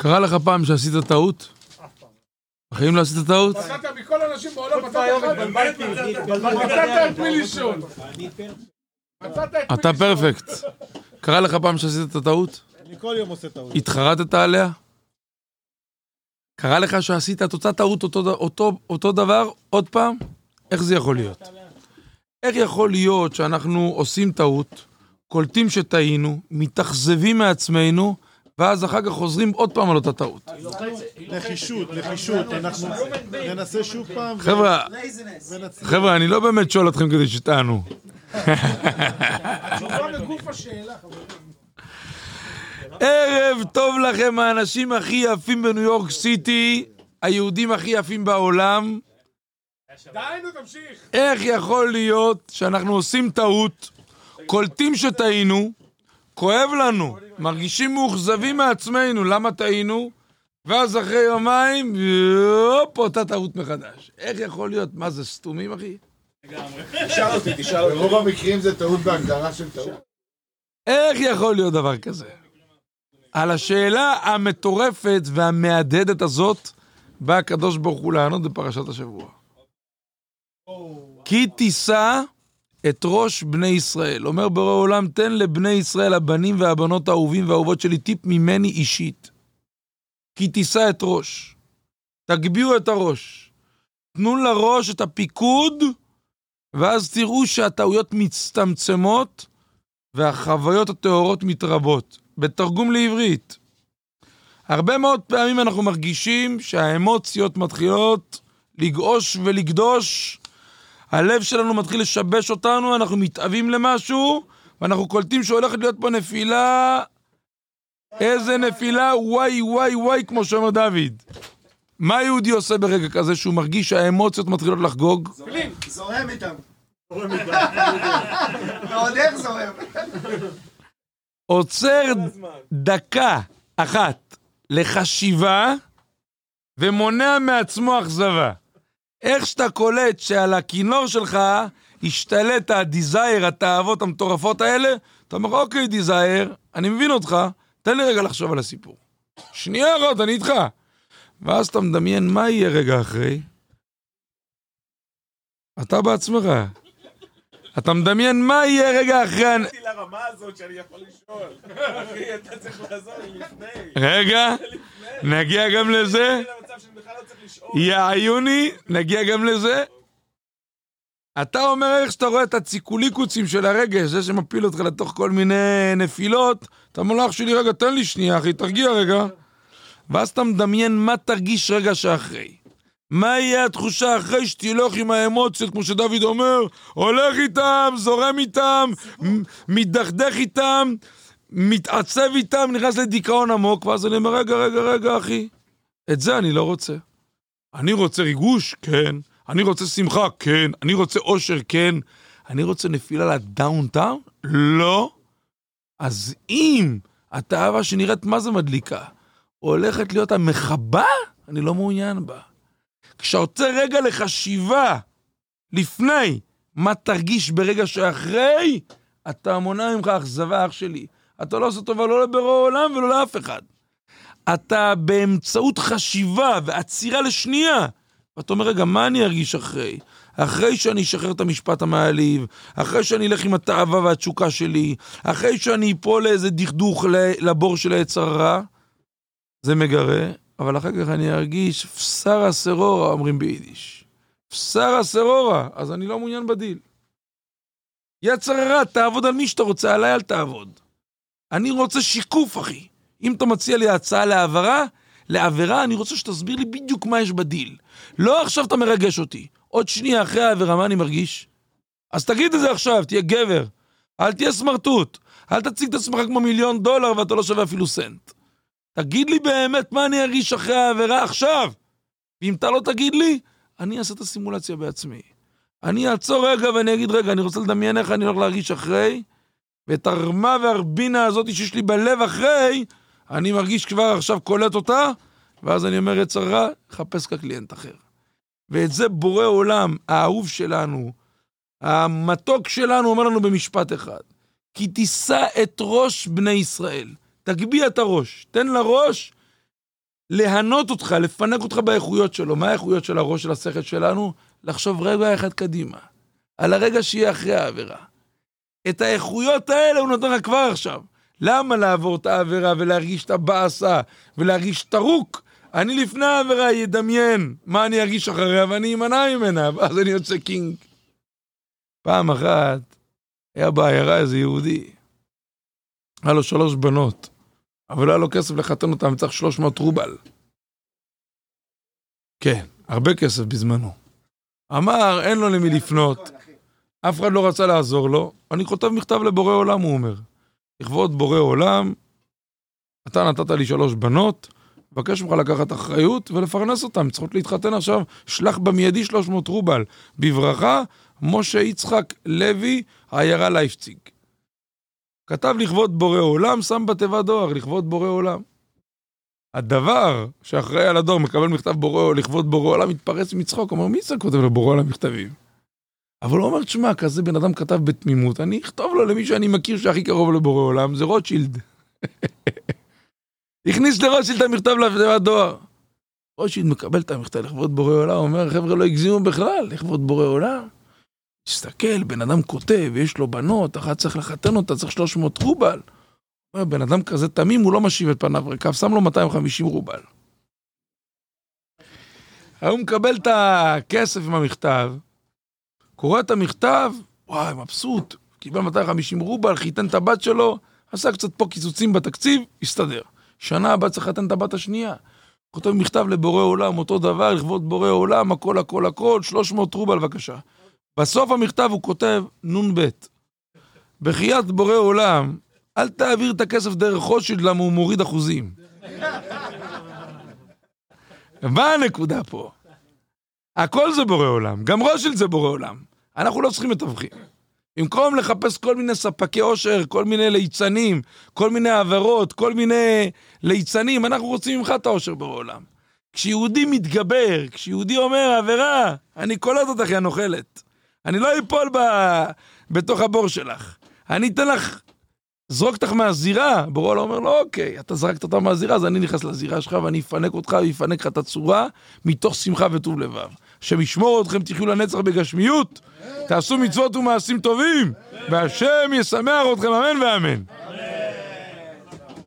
קרה לך פעם שעשית טעות? בחיים לא עשית טעות? מצאת מכל האנשים בעולם, מצאת את מי לישון. אתה. פרפקט. קרה לך פעם שעשית את הטעות? אני כל יום עושה טעות. התחרטת עליה? קרה לך שעשית את אותה טעות, אותו, אותו, אותו דבר, עוד פעם? איך זה יכול להיות? איך יכול להיות שאנחנו עושים טעות, קולטים שטעינו, מתאכזבים מעצמנו, ואז אחר כך חוזרים עוד פעם על אותה טעות? נחישות, נחישות, אנחנו ננסה שוב פעם. חבר'ה. חבר'ה, אני לא באמת שואל אתכם כדי שתענו. ערב טוב לכם, האנשים הכי יפים בניו יורק סיטי, היהודים הכי יפים בעולם. דהיינו, תמשיך. איך יכול להיות שאנחנו עושים טעות, קולטים שטעינו, כואב לנו, מרגישים מאוכזבים מעצמנו, למה טעינו? ואז אחרי יומיים, הופ, אותה טעות מחדש. איך יכול להיות? מה זה, סתומים, אחי? תשאל אותי, תשאל אותי. ברוב המקרים זה טעות בהגדרה של טעות. איך יכול להיות דבר כזה? על השאלה המטורפת והמהדהדת הזאת, בא הקדוש ברוך הוא לענות בפרשת השבוע. כי תישא את ראש בני ישראל. אומר בורא עולם, תן לבני ישראל, הבנים והבנות האהובים והאהובות שלי, טיפ ממני אישית. כי תישא את ראש. תגביהו את הראש. תנו לראש את הפיקוד, ואז תראו שהטעויות מצטמצמות, והחוויות הטהורות מתרבות. בתרגום לעברית. הרבה מאוד פעמים אנחנו מרגישים שהאמוציות מתחילות לגעוש ולגדוש, הלב שלנו מתחיל לשבש אותנו, אנחנו מתאווים למשהו, ואנחנו קולטים שהולכת להיות פה נפילה... איזה נפילה, וואי וואי וואי, כמו שאומר דוד. מה יהודי עושה ברגע כזה שהוא מרגיש שהאמוציות מתחילות לחגוג? זורם איתם. ועוד איך זורם. עוצר דקה אחת לחשיבה ומונע מעצמו אכזבה. איך שאתה קולט שעל הכינור שלך השתלט ה desire, התאוות המטורפות האלה, אתה אומר, אוקיי, desire, אני מבין אותך, תן לי רגע לחשוב על הסיפור. שנייה אחת, אני איתך. ואז אתה מדמיין מה יהיה רגע אחרי. אתה בעצמך. אתה מדמיין מה יהיה רגע אחרי... לרמה הזאת שאני יכול לשאול. אחי, אתה צריך לעזור לי לפני. רגע, נגיע גם לזה. לא. יא עיוני, נגיע גם לזה. אתה אומר איך שאתה רואה את הציקוליקוצים של הרגש, זה שמפיל אותך לתוך כל מיני נפילות, אתה אומר לו, אח שלי, רגע, תן לי שנייה, אחי, תרגיע רגע. ואז אתה מדמיין מה תרגיש רגע שאחרי. מה יהיה התחושה אחרי שתלך עם האמוציות, כמו שדוד אומר, הולך איתם, זורם איתם, מתדכדך איתם, מתעצב איתם, נכנס לדיכאון עמוק, ואז אני אומר, רגע, רגע, רגע, אחי, את זה אני לא רוצה. אני רוצה ריגוש? כן. אני רוצה שמחה? כן. אני רוצה אושר? כן. אני רוצה נפילה לדאונטאון? לא. אז אם התאווה שנראית מה זה מדליקה, הולכת להיות המחבה, אני לא מעוניין בה. כשאתה רוצה רגע לחשיבה לפני מה תרגיש ברגע שאחרי, אתה מונע ממך אכזבה, אח שלי. אתה לא עושה טובה לא לבורא עולם ולא לאף אחד. אתה באמצעות חשיבה ועצירה לשנייה, ואתה אומר, רגע, מה אני ארגיש אחרי? אחרי שאני אשחרר את המשפט המעליב, אחרי שאני אלך עם התאווה והתשוקה שלי, אחרי שאני אפול לאיזה דכדוך לבור של העץ הרע, זה מגרה, אבל אחר כך אני ארגיש פסרה סרורה, אומרים ביידיש. פסרה סרורה, אז אני לא מעוניין בדיל. יצר הרע, תעבוד על מי שאתה רוצה, עליי אל תעבוד. אני רוצה שיקוף, אחי. אם אתה מציע לי הצעה להעברה, לעבירה, אני רוצה שתסביר לי בדיוק מה יש בדיל. לא עכשיו אתה מרגש אותי. עוד שנייה אחרי העבירה, מה אני מרגיש? אז תגיד את זה עכשיו, תהיה גבר. אל תהיה סמרטוט. אל תציג את עצמך כמו מיליון דולר ואתה לא שווה אפילו סנט. תגיד לי באמת מה אני ארגיש אחרי העבירה עכשיו. ואם אתה לא תגיד לי, אני אעשה את הסימולציה בעצמי. אני אעצור רגע ואני אגיד, רגע, אני רוצה לדמיין איך אני הולך להרגיש אחרי, ואת הרמה והרבינה הזאת שיש לי בלב אחרי, אני מרגיש כבר עכשיו קולט אותה, ואז אני אומר, יצר רע, חפש לך קליינט אחר. ואת זה בורא עולם, האהוב שלנו, המתוק שלנו, אומר לנו במשפט אחד. כי תישא את ראש בני ישראל. תגביה את הראש. תן לראש להנות אותך, לפנק אותך באיכויות שלו. מה האיכויות של הראש של השכל שלנו? לחשוב רגע אחד קדימה. על הרגע שיהיה אחרי העבירה. את האיכויות האלה הוא נותן לך כבר עכשיו. למה לעבור את העבירה ולהרגיש את הבאסה ולהרגיש זרוק? אני לפני העבירה אדמיין מה אני ארגיש אחריה ואני אמנע ממנה, ואז אני יוצא king. פעם אחת היה בעיירה איזה יהודי, היה לו שלוש בנות, אבל לא היה לו כסף לחתן אותם, צריך 300 רובל. כן, הרבה כסף בזמנו. אמר, אין לו למי לפנות, אף אחד לא רצה לעזור לו, אני כותב מכתב לבורא עולם, הוא אומר. לכבוד בורא עולם, אתה נתת לי שלוש בנות, מבקש ממך לקחת אחריות ולפרנס אותן, צריכות להתחתן עכשיו, שלח במיידי 300 רובל. בברכה, משה יצחק לוי, העיירה לייפציג. כתב לכבוד בורא עולם, שם בתיבת דואר, לכבוד בורא עולם. הדבר שאחראי על הדואר מקבל מכתב בורא, לכבוד בורא עולם, מתפרץ מצחוק, אומר, מי זה כותב לבורא עולם מכתבים? אבל הוא אומר, תשמע, כזה בן אדם כתב בתמימות, אני אכתוב לו למי שאני מכיר שהכי קרוב לבורא עולם, זה רוטשילד. הכניס לרוטשילד את המכתב לתיבת דואר. רוטשילד מקבל את המכתב לכבוד בורא עולם, אומר, חבר'ה לא הגזימו בכלל, לכבוד בורא עולם. תסתכל, בן אדם כותב, יש לו בנות, אחת צריך לחתן אותה, צריך 300 רובל. בן אדם כזה תמים, הוא לא משיב את פניו ריקב, שם לו 250 רובל. הוא מקבל את הכסף עם המכתב, קורא את המכתב, וואי, מבסוט, קיבל 250 רובל, חיתן את הבת שלו, עשה קצת פה קיצוצים בתקציב, הסתדר. שנה הבאה צריך לחתן את הבת השנייה. כותב מכתב לבורא עולם, אותו דבר, לכבוד בורא עולם, הכל הכל הכל, 300 רובל בבקשה. בסוף המכתב הוא כותב נ"ב. בחייאת בורא עולם, אל תעביר את הכסף דרך חושד, למה הוא מוריד אחוזים. מה הנקודה פה? הכל זה בורא עולם, גם רוטשילד זה בורא עולם. אנחנו לא צריכים מתווכים. במקום לחפש כל מיני ספקי עושר, כל מיני ליצנים, כל מיני עבירות, כל מיני ליצנים, אנחנו רוצים ממך את העושר בורא עולם. כשיהודי מתגבר, כשיהודי אומר עבירה, אני קולט אותך, יא נוכלת. אני לא אפול ב... בתוך הבור שלך. אני אתן לך, זרוק אותך מהזירה. בורא עולם אומר לו, אוקיי, אתה זרקת אותה מהזירה, אז אני נכנס לזירה שלך ואני אפנק אותך ואפנק לך את הצורה מתוך שמחה וטוב לבב. השם ישמור אתכם, תחיו לנצח בגשמיות, תעשו מצוות ומעשים טובים, והשם ישמח אתכם, אמן ואמן.